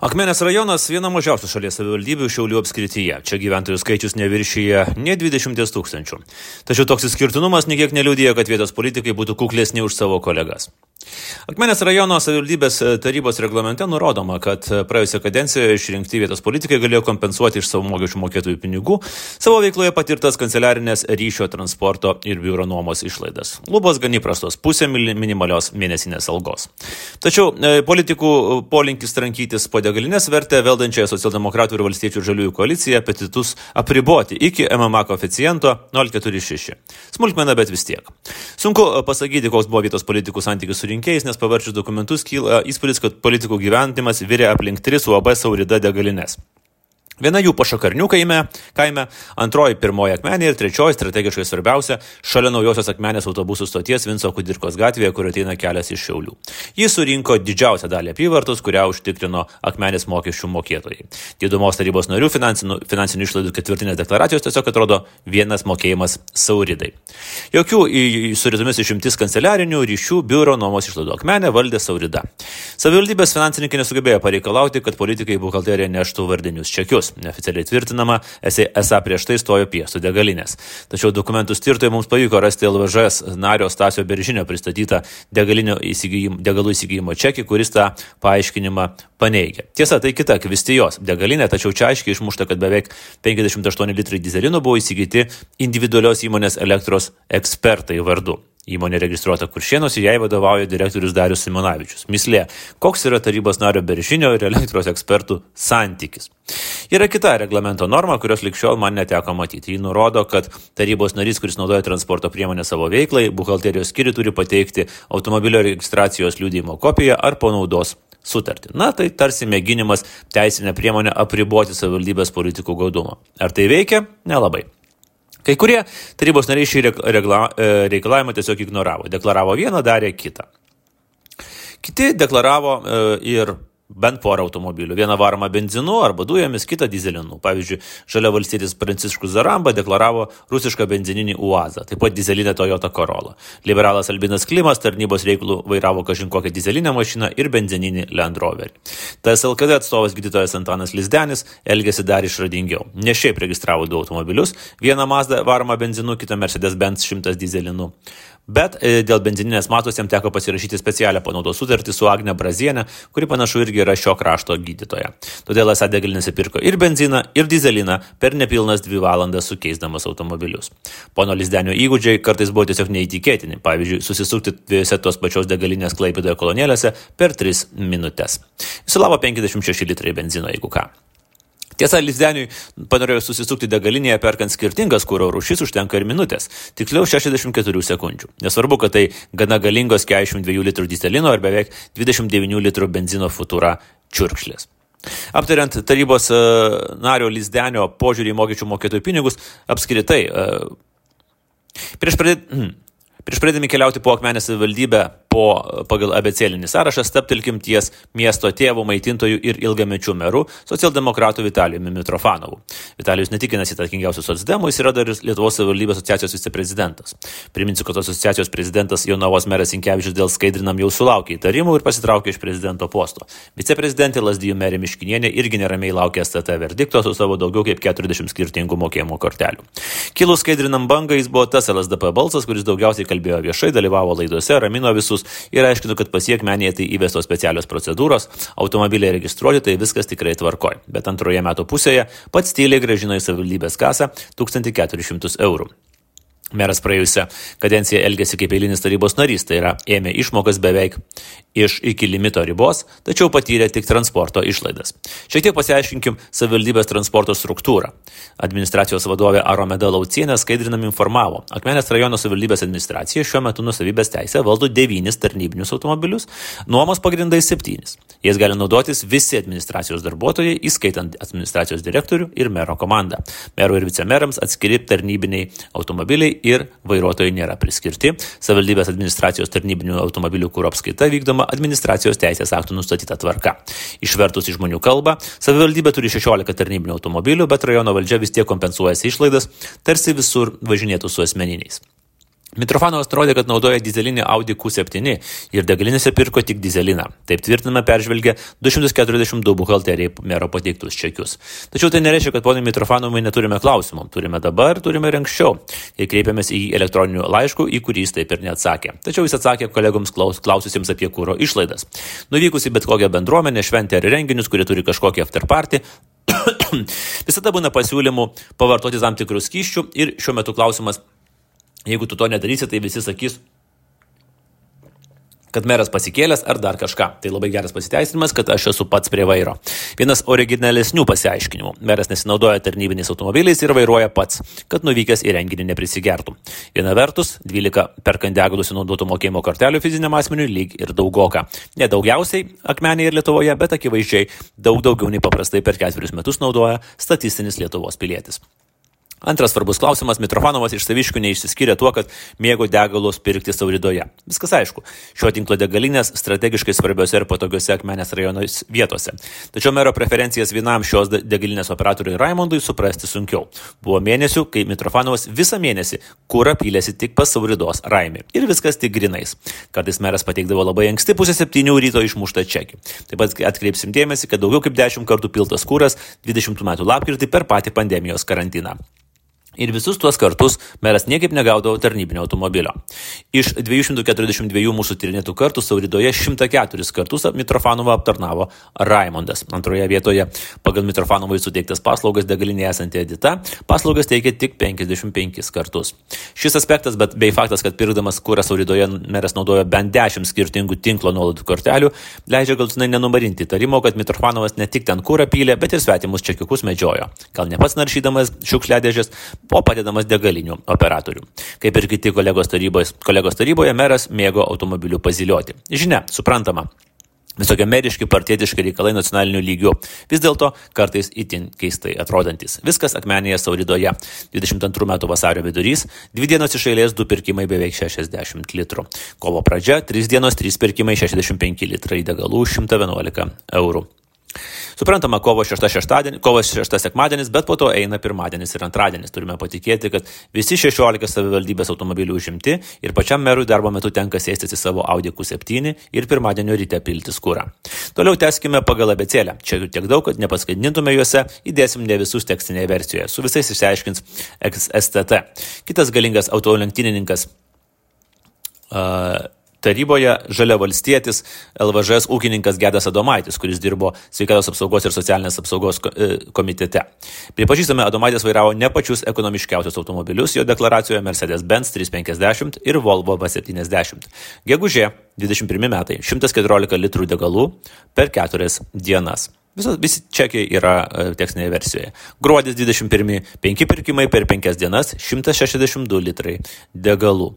Akmenės rajonas viena mažiausių šalies savivaldybių Šiaulių apskrityje. Čia gyventojų skaičius neviršyje ne 20 tūkstančių. Tačiau toks išskirtinumas niekiek neliūdėjo, kad vietos politikai būtų kuklesni už savo kolegas. Akmenės rajono savivaldybės e, tarybos reglamente nurodoma, kad e, praėjusią kadenciją išrinkti vietos politikai galėjo kompensuoti iš savo mokesčių mokėtojų pinigų savo veikloje patirtas kanceliarinės ryšio, transporto ir biuro nuomos išlaidas. Lubos gan įprastos - pusė minimalios mėnesinės algos. Tačiau e, politikų polinkis trankytis po degalinės vertė valdančiąją socialdemokratų ir valstiečių žaliųjų koaliciją apetitus apriboti iki MMA koeficiento 046. Smulkmena, bet vis tiek. Sunku pasakyti, koks buvo vietos politikų santykis su rinkėjais, nes pavarčius dokumentus kyla įspūdis, kad politikų gyventimas virė aplink tris UAB Saurida degalinės. Viena jų pašakarnių kaime, kaime, antroji pirmoji akmenė ir trečioji strategiškai svarbiausia šalia naujosios akmenės autobusų stoties Vinco Kudirkos gatvėje, kur ateina kelias iš Šiaulių. Jis surinko didžiausią dalį apyvartos, kurią užtikrino akmenės mokesčių mokėtojai. Didumos tarybos narių finansinių, finansinių išlaidų ketvirtinės deklaracijos tiesiog atrodo vienas mokėjimas sauridai. Jokių su rytomis išimtis kanceliarinių ryšių biuro nuomos išlaidų akmenė valdė saurida. Savivaldybės finansininkai nesugebėjo pareikalauti, kad politikai buhalterija neštų vardinius čekius neoficialiai tvirtinama, esą prieš tai stojo piestų degalinės. Tačiau dokumentų stirtoje mums pavyko rasti LVŽS nario Stasio Beržinio pristatytą įsigijimo, degalų įsigijimo čekį, kuris tą paaiškinimą paneigia. Tiesa, tai kita kvistijos degalinė, tačiau čia aiškiai išmušta, kad beveik 58 litrai dizelino buvo įsigyti individualios įmonės elektros ekspertai vardu. Įmonė registruota Kuršienos ir jai vadovauja direktorius Darius Simonavičius. Mislė, koks yra tarybos nario Beržinio ir elektros ekspertų santykis. Yra kita reglamento norma, kurios likščiol man neteko matyti. Ji nurodo, kad tarybos narys, kuris naudoja transporto priemonę savo veiklai, buhalterijos skiri turi pateikti automobilio registracijos liūdėjimo kopiją ar panaudos sutartį. Na, tai tarsi mėginimas teisinę priemonę apriboti savivaldybės politikų gaudumą. Ar tai veikia? Nelabai. Kai kurie tarybos nariai šį regla, e, reikalavimą tiesiog ignoravo. Deklaravo vieną, darė kitą. Kiti deklaravo e, ir bent porą automobilių. Vieną varomą benzinu arba dujomis, kitą dizelinu. Pavyzdžiui, žalia valstietis Pranciškus Zaramba deklaravo rusišką benzininį UAZą, taip pat dizelinę Toyota Corolla. Liberalas Albinas Klimas tarnybos reikalų vairavo kažin kokią dizelinę mašiną ir benzininį Land Roverį. TSLKD atstovas gydytojas Antanas Lizdenis elgėsi dar išradingiau. Ne šiaip registravo du automobilius, vieną Mazda varomą benzinu, kitą Mercedes Benz 100 dizelinu. Bet e, dėl benzininės matos jam teko pasirašyti specialią panaudos sutartį su Agne Brazienė, kuri panašu irgi yra šio krašto gydytoja. Todėl esą degalinėse pirko ir benziną, ir dizeliną per nepilnas dvi valandas sukeisdamas automobilius. Pono Lizdenio įgūdžiai kartais buvo tiesiog neįtikėtini. Pavyzdžiui, susisukti dviejose tos pačios degalinės klaipėdoje kolonėlėse per 3 minutės. Viso labo 56 litrai benzino, jeigu ką. Tiesa, Lizdeniui panorėjo susisukti degalinėje perkant skirtingas kūro rūšis užtenka ir minutės, tiksliau 64 sekundžių. Nesvarbu, kad tai gana galingos 42 litrų dizelino ar beveik 29 litrų benzino futura čiurkšlės. Aptariant tarybos e, nario Lizdenio požiūrį į mokesčių mokėtojų pinigus, apskritai, e, prieš pradėdami keliauti po Akmenės savivaldybę po, pagal abecėlinį sąrašą staptelkim ties miesto tėvų, maitintojų ir ilgamečių merų socialdemokratų Vitalijumi Mitrofanovu. Vitalijus netikinasi įtakingiausių socdemų, jis yra dar ir Lietuvos savivaldybės asociacijos viceprezidentas. Priminsiu, kad asociacijos prezidentas Jonavos meras Inkevičius dėl skaidrinam jau sulaukė įtarimų ir pasitraukė iš prezidento posto. Viceprezidentė Lasdijų merė Miškinienė irgi neramiai laukia STT verdikto su savo daugiau kaip 40 skirtingų mokėjimo kortelių. Kilus skaidrinam bangai, jis buvo tas LSDP balsas, kuris daugiausiai kalbėjo viešai, dalyvavo laidose, ramino visus ir aiškino, kad pasiekmenėje tai įvestos specialios procedūros, automobiliai registruoti, tai viskas tikrai tvarkoj. Bet antroje metų pusėje pats tyliai gražino į savivaldybės kasą 1400 eurų. Meras praėjusią kadenciją elgėsi kaip eilinis tarybos narys, tai yra ėmė išmokas beveik iš iki limito ribos, tačiau patyrė tik transporto išlaidas. Šiek tiek pasiaiškinkim savivaldybės transporto struktūrą. Administracijos vadovė Aromeda Laucienė skaidrinam informavo, Akmenės rajono savivaldybės administracija šiuo metu nusavybės teisę valdo devynis tarnybinius automobilius, nuomos pagrindai septynis. Jais gali naudotis visi administracijos darbuotojai, įskaitant administracijos direktorių ir mero komandą. Merų ir vicemerams atskiri tarnybiniai automobiliai ir vairuotojai nėra priskirti. Savivaldybės administracijos tarnybinių automobilių kūro apskaita vykdoma administracijos teisės aktų nustatyta tvarka. Išvertus į žmonių kalbą, savivaldybė turi 16 tarnybinių automobilių, bet rajono valdžia vis tiek kompensuojasi išlaidas, tarsi visur važinėtų su asmeniniais. Mitrofanovas nurodė, kad naudoja dizelinį Audi Q7 ir degalinėse pirko tik dizeliną. Taip tvirtinama peržvelgia 242 buhalteriai mero pateiktus čekius. Tačiau tai nereiškia, kad ponai Mitrofanovai neturime klausimų. Turime dabar, turime ir anksčiau. Ir kreipėmės į elektroninių laiškų, į kurį jis taip ir neatsakė. Tačiau jis atsakė kolegoms klaus, klaususiems apie kūro išlaidas. Nuvykus į bet kokią bendruomenę, šventę ar renginius, kurie turi kažkokį afterpartį, visada būna pasiūlymų pavartoti tam tikrus skyščių ir šiuo metu klausimas Jeigu tu to nedarysi, tai visi sakys, kad meras pasikėlęs ar dar kažką. Tai labai geras pasiteisinimas, kad aš esu pats prie vairo. Vienas originalesnių pasiaiškinimų. Meras nesinaudoja tarnybiniais automobiliais ir vairuoja pats, kad nuvykęs į renginį neprisigertų. Viena vertus, 12 perkant degalus naudotų mokėjimo kortelių fiziniam asmeniui lyg ir daugoka. Nedaugiausiai akmeniai ir Lietuvoje, bet akivaizdžiai daug daugiau nei paprastai per ketverius metus naudoja statistinis Lietuvos pilietis. Antras svarbus klausimas - Mitrofanovas iš saviškių neišsiskyrė tuo, kad mėgo degalus pirkti Sauridoje. Viskas aišku, šio tinklo degalinės strategiškai svarbiose ir patogiose akmenės rajonos vietose. Tačiau mero preferencijas vienam šios degalinės operatoriui Raimondui suprasti sunkiau. Buvo mėnesių, kai Mitrofanovas visą mėnesį kūrą pylėsi tik pas Sauridos Raimį. Ir viskas tik grinais. Kartais meras pateikdavo labai anksti pusę septynių ryto išmuštą čekį. Taip pat atkreipsim dėmesį, kad daugiau kaip dešimt kartų piltas kūras 20 metų lapkritį per patį pandemijos karantiną. Ir visus tuos kartus meras niekaip negaudavo tarnybinio automobilio. Iš 242 mūsų tyrinėtų kartų Sauridoje 104 kartus Mitrofanovą aptarnavo Raimondas. Antroje vietoje pagal Mitrofanovai suteiktas paslaugas degalinėje esanti Edita paslaugas teikė tik 55 kartus. Šis aspektas, bet bei faktas, kad pirkdamas kurą Sauridoje meras naudojo bent 10 skirtingų tinklo nuolaidų kortelių, leidžia galutinai nenumarinti įtarimo, kad Mitrofanovas ne tik ten kurą pylė, bet ir svetimus čekiukus medžiojo. Gal ne pats naršydamas šiukšliadėžės, o padedamas degalinių operatorių. Kaip ir kiti kolegos, tarybos, kolegos taryboje, meras mėgo automobilių pazilioti. Žinia, suprantama. Visokie meriški, partietiški reikalai nacionaliniu lygiu. Vis dėlto kartais itin keistai atrodantis. Viskas akmenėje Sauridoje. 22 metų vasario vidurys, dvi dienos iš eilės, du pirkimai beveik 60 litrų. Kovo pradžia, 3 dienos, 3 pirkimai 65 litrai degalų 111 eurų. Suprantama, kovo 6 šeštadienis, kovo 6 sekmadienis, bet po to eina pirmadienis ir antradienis. Turime patikėti, kad visi 16 savivaldybės automobilių užimti ir pačiam merui darbo metu tenka sėstis į savo Audi Q7 ir pirmadienio ryte piltis kūrą. Toliau teskime pagal abecėlę. Čia jų tiek daug, kad nepaskaidintume juose, įdėsim ne visus tekstinėje versijoje. Su visais išsiaiškins STT. Kitas galingas autolenktynininkas. Uh, Taryboje žalia valstietis LVŽS ūkininkas Gedas Adomaitis, kuris dirbo sveikatos apsaugos ir socialinės apsaugos e, komitete. Pripažįstame, Adomaitis vairavo ne pačius ekonomiškiausius automobilius, jo deklaracijoje Mercedes-Benz 350 ir Volvo V70. Gegužė 21 metai 114 litrų degalų per 4 dienas. Visos, visi čekiai yra e, tekstinėje versijoje. Gruodis 21, 5 pirkimai per 5 dienas, 162 litrai degalų.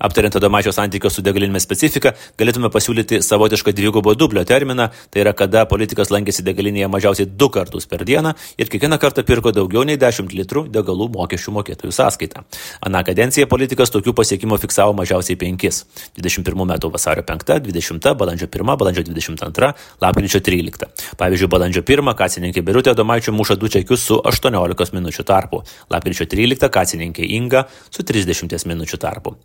Aptariant Adomaičio santykio su degalinėmis specifiką, galėtume pasiūlyti savotišką dvigubo dublio terminą, tai yra kada politikas lankėsi degalinėje mažiausiai du kartus per dieną ir kiekvieną kartą pirko daugiau nei 10 litrų degalų mokesčių mokėtojų sąskaitą. Aną kadenciją politikas tokių pasiekimų fiksavo mažiausiai 5. 21 metų vasario 5, 20, balandžio 1, balandžio 22, lapkričio 13. Pavyzdžiui, balandžio 1 kasininkė Birutė Adomaičio muša du čekius su 18 minučių tarpu, lapkričio 13 kasininkė Inga su 30 minučių tarpu.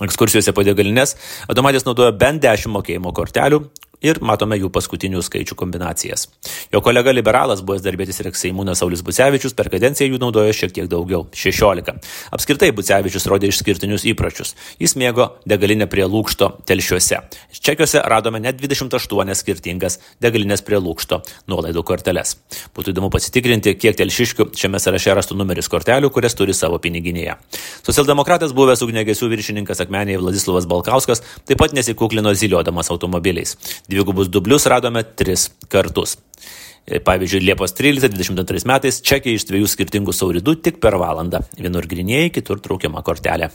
Ekskursijose po degalinės Adomaitis naudojo bent 10 mokėjimo kortelių, ir matome jų paskutinių skaičių kombinacijas. Jo kolega liberalas, buvęs darbėtis ir Seimūnas Saulis Bucevičius per kadenciją jų naudojo šiek tiek daugiau - 16. Apskritai Bucevičius rodė išskirtinius įpročius. Jis mėgo degalinę prie lūkšto telšiuose. Čekiuose radome net 28 skirtingas degalinės prie lūkšto nuolaidų korteles. Būtų įdomu pasitikrinti, kiek telšiškių šiame sąraše rastų numeris kortelių, kurias turi savo piniginėje. Socialdemokratas buvęs ugnegesių viršininkas Akmenėje Vladislavas Balkauskas taip pat nesikuklino ziliodamas automobiliais. Dvigubus dublius radome tris kartus. E, pavyzdžiui, Liepos 13-22 metais čekiai iš dviejų skirtingų sauridų tik per valandą. Vienur grinėjai, kitur traukiama kortelė.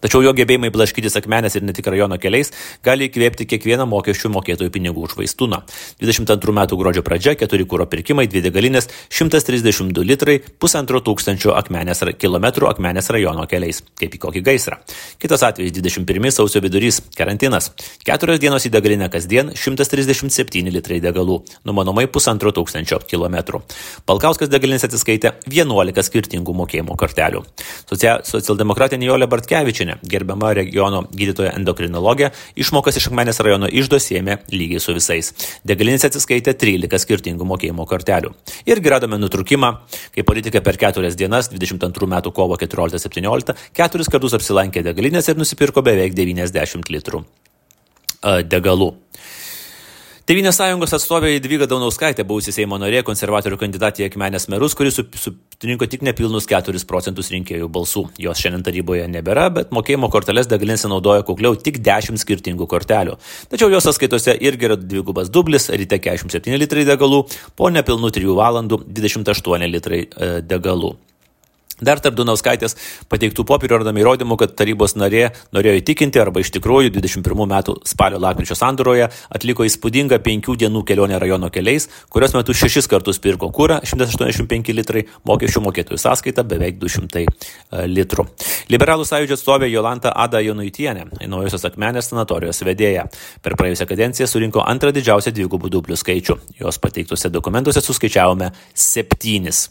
Tačiau jo gebėjimai blaškytis akmenės ir ne tik rajono keliais gali įkvėpti kiekvieną mokesčių mokėtojų pinigų už vaistūną. 22 metų gruodžio pradžia, keturi kūro pirkimai, dvi degalinės, 132 litrai, pusantro tūkstančio akmenės, kilometrų akmenės rajono keliais, kaip į kokį gaisrą. Kitas atvejis 21 sausio vidurys - karantinas. Keturios dienos į degalinę kasdien 137 litrai degalų, numanomai pusantro tūkstančio kilometrų. Balkauskas degalinės atsiskaitė 11 skirtingų mokėjimo kortelių. Socialdemokratė Nijolė Bartkevičinė Šiaulienė, gerbiama regiono gydytoja endokrinologė, išmokas iš Akmenės rajono išdo sėmė lygiai su visais. Degalinėse atsiskaitė 13 skirtingų mokėjimo kortelių. Irgi radome nutrukimą, kai politika per keturias dienas, 22 metų kovo 14-17, keturis kartus apsilankė degalinės ir nusipirko beveik 90 litrų degalų. Tevinės sąjungos atstovė Dvyga Daunauskaitė, buvusi Seimo narė, konservatorių kandidatė į Akmenės merus, kuris surinko tik nepilnus 4 procentus rinkėjų balsų. Jos šiandien taryboje nebėra, bet mokėjimo korteles degalinėse naudoja kukliau tik 10 skirtingų kortelių. Tačiau jos sąskaitose irgi yra dvigubas dublis, ryte 47 litrai degalų, po nepilnų 3 valandų 28 litrai e, degalų. Dar tarp Dunauskaitės pateiktų popierių radome įrodymų, kad tarybos narė norėjo įtikinti arba iš tikrųjų 21 metų spalio lapkričio sandoroje atliko įspūdingą penkių dienų kelionę rajono keliais, kurios metu šešis kartus pirko kūrą 185 litrai, mokesčių mokėtojų sąskaita beveik 200 e, litrų. Liberalų sąjūdžio atstovė Jolanta Ada Jonuitienė, naujosios akmenės sanatorijos vedėja, per praėjusią kadenciją surinko antrą didžiausią dvigubų dublių skaičių. Jos pateiktuose dokumentuose suskaičiavome septynis.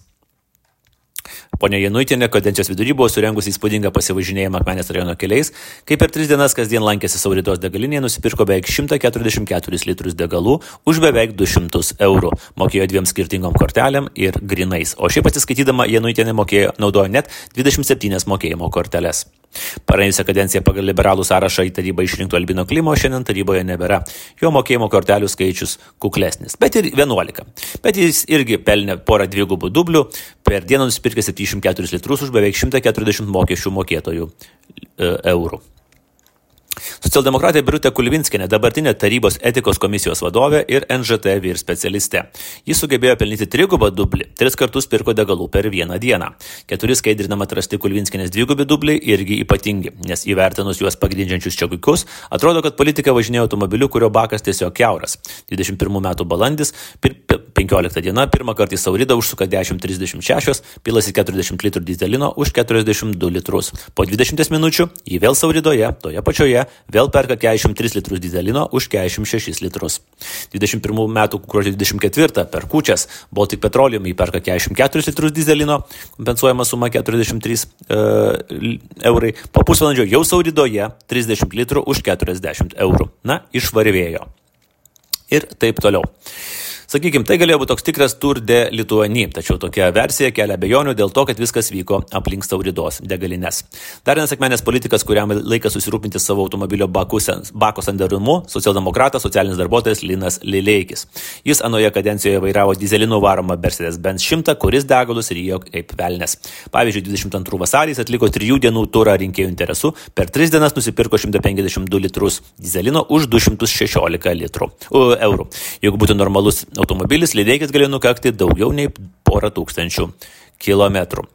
Pone Januitinė kadencijos vidury buvo surengusi įspūdingą pasivažinėjimą Akmenės rajono keliais, kai per tris dienas kasdien lankėsi Sauritos degalinėje, nusipirko beveik 144 litrus degalų už beveik 200 eurų. Mokėjo dviem skirtingom kortelėm ir grinais. O šiaip atsiskaitydama Januitinė mokėjo, naudojo net 27 mokėjimo korteles. Praėjusią kadenciją pagal liberalų sąrašą į tarybą išrinkto Albino Klimo šiandien taryboje nebėra. Jo mokėjimo kortelių skaičius kuklesnis, bet ir 11. Bet jis irgi pelnė porą dvigubų dublių, per dieną nusipirkė 74 litrus už beveik 140 mokesčių mokėtojų e, eurų. Socialdemokratė Birutė Kulvinskinė, dabartinė tarybos etikos komisijos vadovė ir NŽT vyr specialistė. Jis sugebėjo pelnyti trigubą dublį, tris kartus pirko degalų per vieną dieną. Keturi skaidrinama atrasti Kulvinskinės dvigubi dubliai irgi ypatingi, nes įvertinus juos pagrindžiančius čiagukius, atrodo, kad politika važinėjo automobiliu, kurio bakas tiesiog keuras. 21 metų balandis, 15 diena, pirmą kartą į Sauridą užsuka 10.36, pilasi 40 litrų dizelino už 42 litrus. Po 20 minučių jį vėl Sauridoje, toje pačioje, vėl perka 43 litrus dizelino už 46 litrus. 21 metų gruodžio 24 per kučias Baltic Petroleum įperka 44 litrus dizelino, kompensuojama suma 43 e, eurai, po pusvalandžio jau Sauridoje 30 litrų už 40 eurų. Na, išvarvėjo. Ir taip toliau. Sakykime, tai galėjo būti toks tikras Tour de Lituani, tačiau tokia versija kelia bejonių dėl to, kad viskas vyko aplink Sauridos degalines. Dar vienas akmenės politikas, kuriam laikas susirūpinti savo automobilio bako sandarumu, socialdemokratas, socialinis darbuotojas Linas Lileikis. Jis anoje kadencijoje vairavo dizelinu varomą Mercedes-Benz 100, kuris degalus ryjo kaip velnes. Pavyzdžiui, 22 vasarys atliko trijų dienų turą rinkėjų interesų, per tris dienas nusipirko 152 litrus dizelino už 216 litrų, uh, eurų. Jeigu būtų normalus automobilis Lideikis galėjo nukakti daugiau nei porą tūkstančių kilometrų.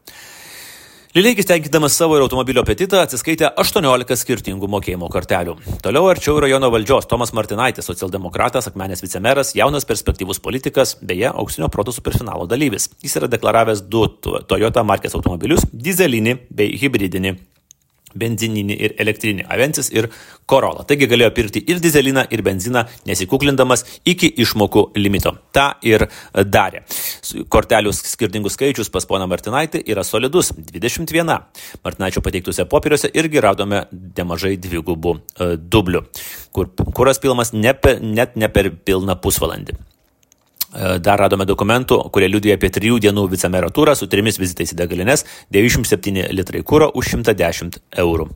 Lileikis tenkindamas savo ir automobilio apetitą atsiskaitė 18 skirtingų mokėjimo kortelių. Toliau arčiau rajono valdžios Tomas Martinaitis, socialdemokratas, akmenės vicemeras, jaunas perspektyvus politikas, beje, auksinio proto superfinalo dalyvis. Jis yra deklaravęs du Toyota markės automobilius - dizelinį bei hybridinį benzininį ir elektrinį Avensis ir Corolla. Taigi galėjo pirkti ir dizeliną, ir benziną, nesikuklindamas iki išmokų limito. Ta ir darė. Kortelių skirtingų skaičius pas poną Martinaitį yra solidus - 21. Martinaičio pateiktose popieriuose irgi radome nemažai dvigubų e, dublių, kur kuras pilmas ne per, net ne per pilną pusvalandį. E, dar radome dokumentų, kurie liudija apie trijų dienų vicemero turą su trimis vizitais į degalines, 97 litrai kūro už 110 eurų.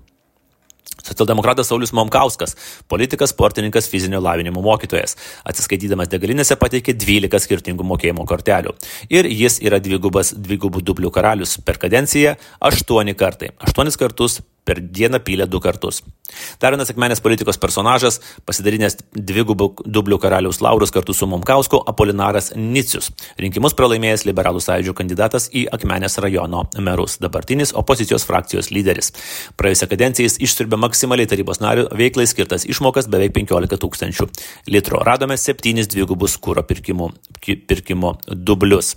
Socialdemokratas Saulis Momkauskas, politikas, sportininkas, fizinio lavinimo mokytojas. Atsiskaitydamas degalinėse pateikė 12 skirtingų mokėjimo kortelių. Ir jis yra dvigubas, dvigubų dublių karalius per kadenciją 8 kartai. 8 kartus per dieną pylė du kartus. Dar vienas akmenės politikos personažas, pasidarinęs dvigubų dublių karaliaus laurus kartu su Momkausku, Apolinaras Nicius. Rinkimus pralaimėjęs liberalų sąjūdžio kandidatas į akmenės rajono merus, dabartinis opozicijos frakcijos lyderis. Praėjusią kadenciją jis išsirbė maksimaliai tarybos narių veiklai skirtas išmokas beveik 15 tūkstančių litrų. Radome septynis dvigubus kūro pirkimo, pirkimo dublius.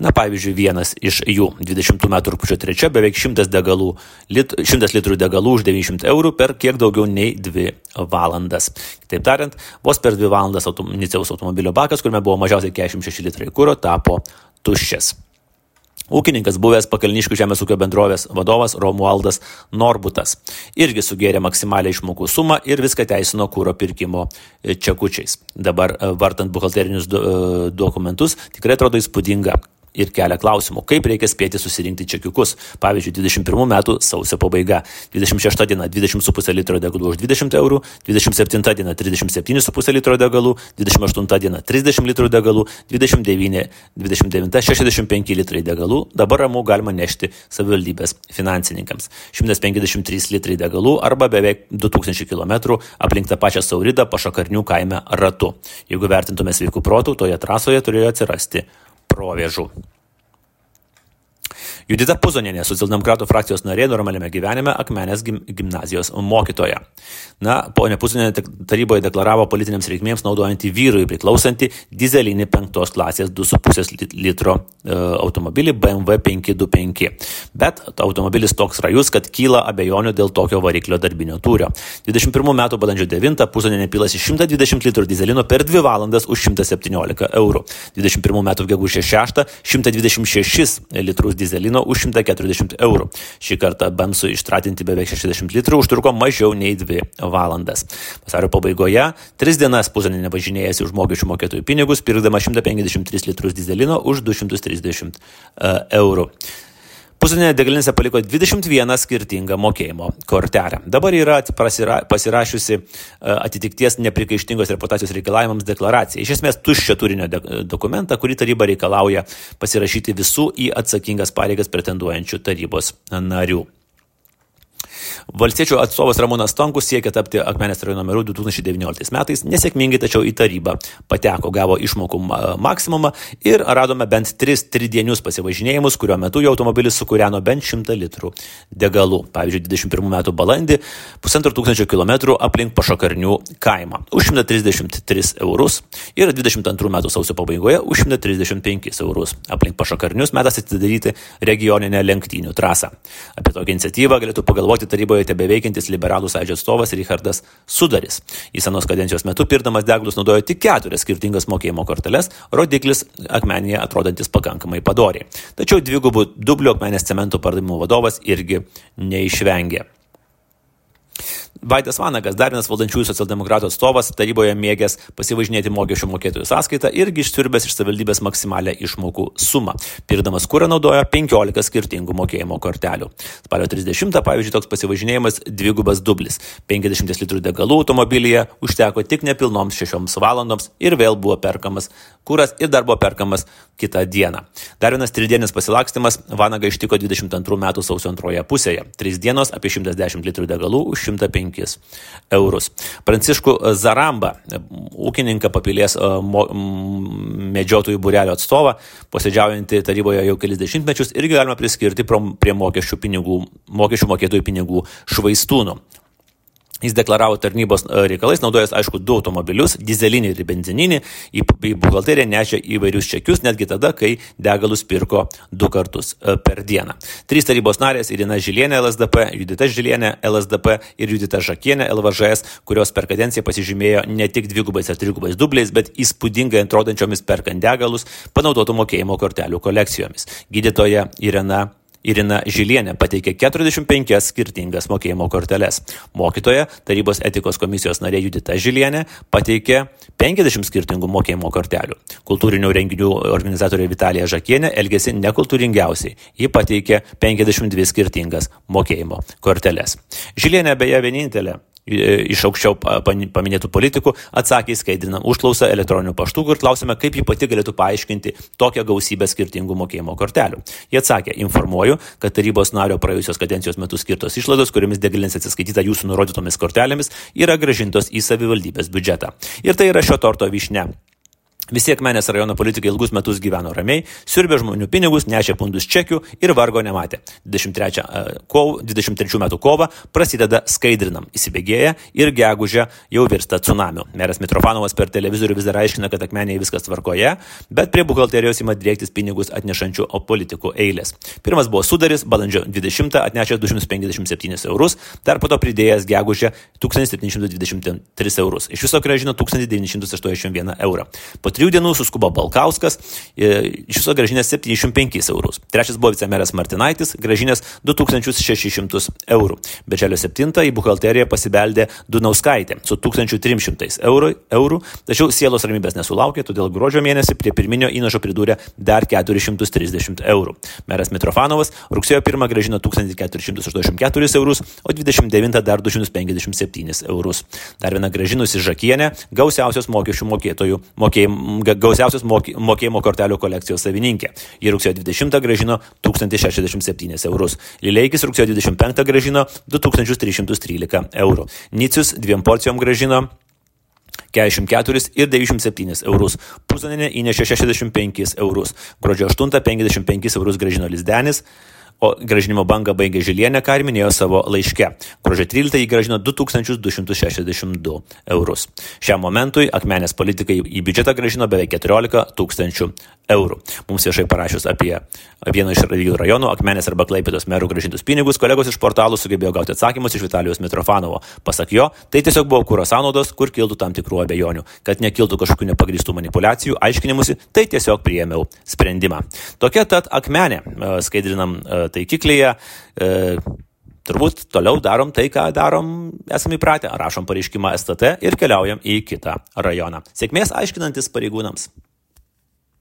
Na, pavyzdžiui, vienas iš jų 20 metų rūpiučio 3 beveik 100, degalų, lit, 100 litrų degalų už 900 eurų per kiek daugiau nei 2 valandas. Kitaip tariant, vos per 2 valandas autom, Niciaus automobilio bakas, kuriame buvo mažiausiai 46 litrai kūro, tapo tuščias. Ūkininkas buvęs pakalniškių žemės ūkio bendrovės vadovas Romualdas Norbutas irgi sugėrė maksimalią išmokų sumą ir viską teisino kūro pirkimo čekučiais. Dabar vartant buhalterinius dokumentus tikrai atrodo įspūdinga, ir kelia klausimų, kaip reikia spėti susirinkti čekiukus. Pavyzdžiui, 21 metų sausio pabaiga, 26 diena 20,5 litro degalų už 20 eurų, 27 diena 37,5 litro degalų, 28 diena 30 litrų degalų, 29, 29 65 litrai degalų, dabar ramų galima nešti savivaldybės finansininkams. 153 litrai degalų arba beveik 2000 km aplink tą pačią Sauridą pašakarnių kaime ratu. Jeigu vertintume sveikų protų, toje trasoje turėjo atsirasti провяжу. Judita Puzonienė, socialdemokratų frakcijos narė normaliame gyvenime, Akmenės gimnazijos mokytoja. Na, ponė Puzonienė taryboje deklaravo politiniams reikmėms naudojantį vyrui priklausantį dizelinį penktos klasės 2,5 litro e, automobilį BMW 525. Bet automobilis toks rajus, kad kyla abejonių dėl tokio variklio darbinio tūrio. 21 metų balandžio 9 Puzonienė pilasi 120 litrų dizelino per 2 valandas už 117 eurų. 21 metų gegužės 6 126 litrus dizelino kainą už 140 eurų. Šį kartą Bamsui ištratinti beveik 60 litrų užtruko mažiau nei 2 valandas. Vasario pabaigoje 3 dienas Puzaninė važinėjasi už mokesčių mokėtojų pinigus, pirkdama 153 litrus dizelino už 230 e, eurų. Pusdienio degalinėse paliko 21 skirtingą mokėjimo kortelę. Dabar yra pasira, pasirašiusi e, atitikties neprikaištingos reputacijos reikalavimams deklaraciją. Iš esmės tuščio turinio dokumentą, kurį taryba reikalauja pasirašyti visų į atsakingas pareigas pretenduojančių tarybos narių. Valstiečių atstovas Ramūnas Tonkus siekia tapti Akmenės rajono meru 2019 metais, nesėkmingai tačiau į tarybą pateko, gavo išmokų maksimumą ir radome bent 3 tridienius pasivažinėjimus, kurio metu jo automobilis sukūreno bent 100 litrų degalų. Pavyzdžiui, 21 metų balandį pusantro tūkstančio kilometrų aplink Pašakarnių kaimą už 133 eurus ir 22 metų sausio pabaigoje už 135 eurus. Aplink Pašakarnius metas atidaryti regioninę lenktynių trasą. Apie tokią iniciatyvą galėtų pagalvoti taryboje tebeveikiantis liberalų sąjūdžio atstovas Richardas Sudaris. Į senos kadencijos metu pirdamas deglus naudojo tik keturias skirtingas mokėjimo korteles, rodiklis akmenėje atrodantis pakankamai padoriai. Tačiau dvigubų dublių akmenės cementų pardavimų vadovas irgi neišvengė. Vaidas Vanagas, dar vienas valdančiųjų socialdemokratų atstovas, taryboje mėgęs pasivažinėti mokesčių mokėtojų sąskaitą irgi išsiurbęs iš savivaldybės maksimalę išmokų sumą. Pirdamas kurą naudojo 15 skirtingų mokėjimo kortelių. Spalio 30, pavyzdžiui, toks pasivažinėjimas dvigubas dublis. 50 litrų degalų automobilyje užteko tik nepilnoms 6 valandoms ir vėl buvo perkamas kuras ir dar buvo perkamas kitą dieną. Dar vienas tridienis pasilakstimas Vanaga ištiko 22 metų sausio antroje pusėje. Tris dienos apie 110 litrų degalų už 105 5 eurus. Pranciškų Zaramba, ūkininką papilės e, medžiotojų būrelio atstovą, posėdžiaujantį taryboje jau kelis dešimtmečius, irgi galima priskirti prie mokesčių, pinigų, mokesčių mokėtojų pinigų švaistūnų. Jis deklaravo tarnybos e, reikalais, naudojęs, aišku, du automobilius - dizelinį ir benzininį, į, į buhalteriją nešė įvairius čekius, netgi tada, kai degalus pirko du kartus e, per dieną. Trys tarybos narės - Irina Žilienė LSDP, Judita Žilienė LSDP ir Judita Žakienė LVŽS, kurios per kadenciją pasižymėjo ne tik dvigubais ar trigubais dubliais, bet įspūdingai atrodančiomis perkant degalus panaudotų mokėjimo kortelių kolekcijomis. Gydytoja Irina Irina Žilienė pateikė 45 skirtingas mokėjimo korteles. Mokytoja, tarybos etikos komisijos narė Judita Žilienė pateikė 50 skirtingų mokėjimo kortelių. Kultūrinių renginių organizatorė Vitalija Žakienė elgėsi nekultūringiausiai. Ji pateikė 52 skirtingas mokėjimo korteles. Žilienė beje vienintelė iš aukščiau paminėtų politikų atsakė į skaidrinam užklausą elektroniniu paštu ir klausime, kaip ji pati galėtų paaiškinti tokią gausybę skirtingų mokėjimo kortelių. Jie atsakė, informuoju, kad tarybos nario praėjusios kadencijos metu skirtos išlaidos, kuriamis degalinės atsiskaityta jūsų nurodytomis kortelėmis, yra gražintos į savivaldybės biudžetą. Ir tai yra šio torto vyšne. Visi Akmenės rajono politikai ilgus metus gyveno ramiai, siurbė žmonių pinigus, nešė pundus čekių ir vargo nematė. 23, kov, 23 metų kova prasideda skaidrinam, įsibėgėja ir gegužė jau virsta tsunamiu. Meras Mitrofanovas per televizorių vis dar aiškina, kad Akmenėje viskas tvarkoje, bet prie buhalterijos ima drėktis pinigus atnešančių politikų eilės. Pirmas buvo sudaris, balandžio 20 atnešęs 257 eurus, dar po to pridėjęs gegužę 1723 eurus. Iš viso gražino 1981 eurą. Po trijų dienų suskubo Balkauskas, e, iš viso gražinęs 705 eurus. Trečias buvo vicemeras Martinaitis, gražinęs 2600 eurų. Bečelio 7 į buhalteriją pasibeldė Dunauskaitė su 1300 eurų, eurų, tačiau sielos ramybės nesulaukė, todėl gruodžio mėnesį prie pirminio įnašo pridūrė dar 430 eurų. Meras Mitrofanovas rugsėjo 1 gražino 1484 eurus, o 29 dar 257 eurus. Dar viena gražinusi Žakienė, gausiausios mokesčių mokėtojų mokėjimų gausiausios mokėjimo kortelių kolekcijos savininkė. Ji rugsėjo 20 gražino 1067 eurus. Lileikis rugsėjo 25 gražino 2313 eurų. Nicius dviem porcijom gražino 44 ir 97 eurus. Puzaninė įnešė 65 eurus. Gruodžio 8 55 eurus gražino Lizdenis o gražinimo bangą baigė Žilienė, ką ir minėjo savo laiške. Gruodžio 13 jį gražino 2262 eurus. Šiam momentui akmenės politikai į biudžetą gražino beveik 14 tūkstančių eurų. Mums viešai parašius apie vieno iš radijų rajonų, akmenės arba klaipėdos merų gražintus pinigus, kolegos iš portalų sugebėjo gauti atsakymus iš Vitalijos Mitrofanovo. Pasak jo, tai tiesiog buvo kūro sąnaudos, kur kiltų tam tikrų abejonių. Kad nekiltų kažkokių nepagristų manipulacijų, aiškinimusi, tai tiesiog priėmiau sprendimą. Tokia tad akmenė, e, skaidrinam e, taikiklyje. E, turbūt toliau darom tai, ką darom, esame įpratę, rašom pareiškimą STT ir keliaujam į kitą rajoną. Sėkmės aiškinantis pareigūnams.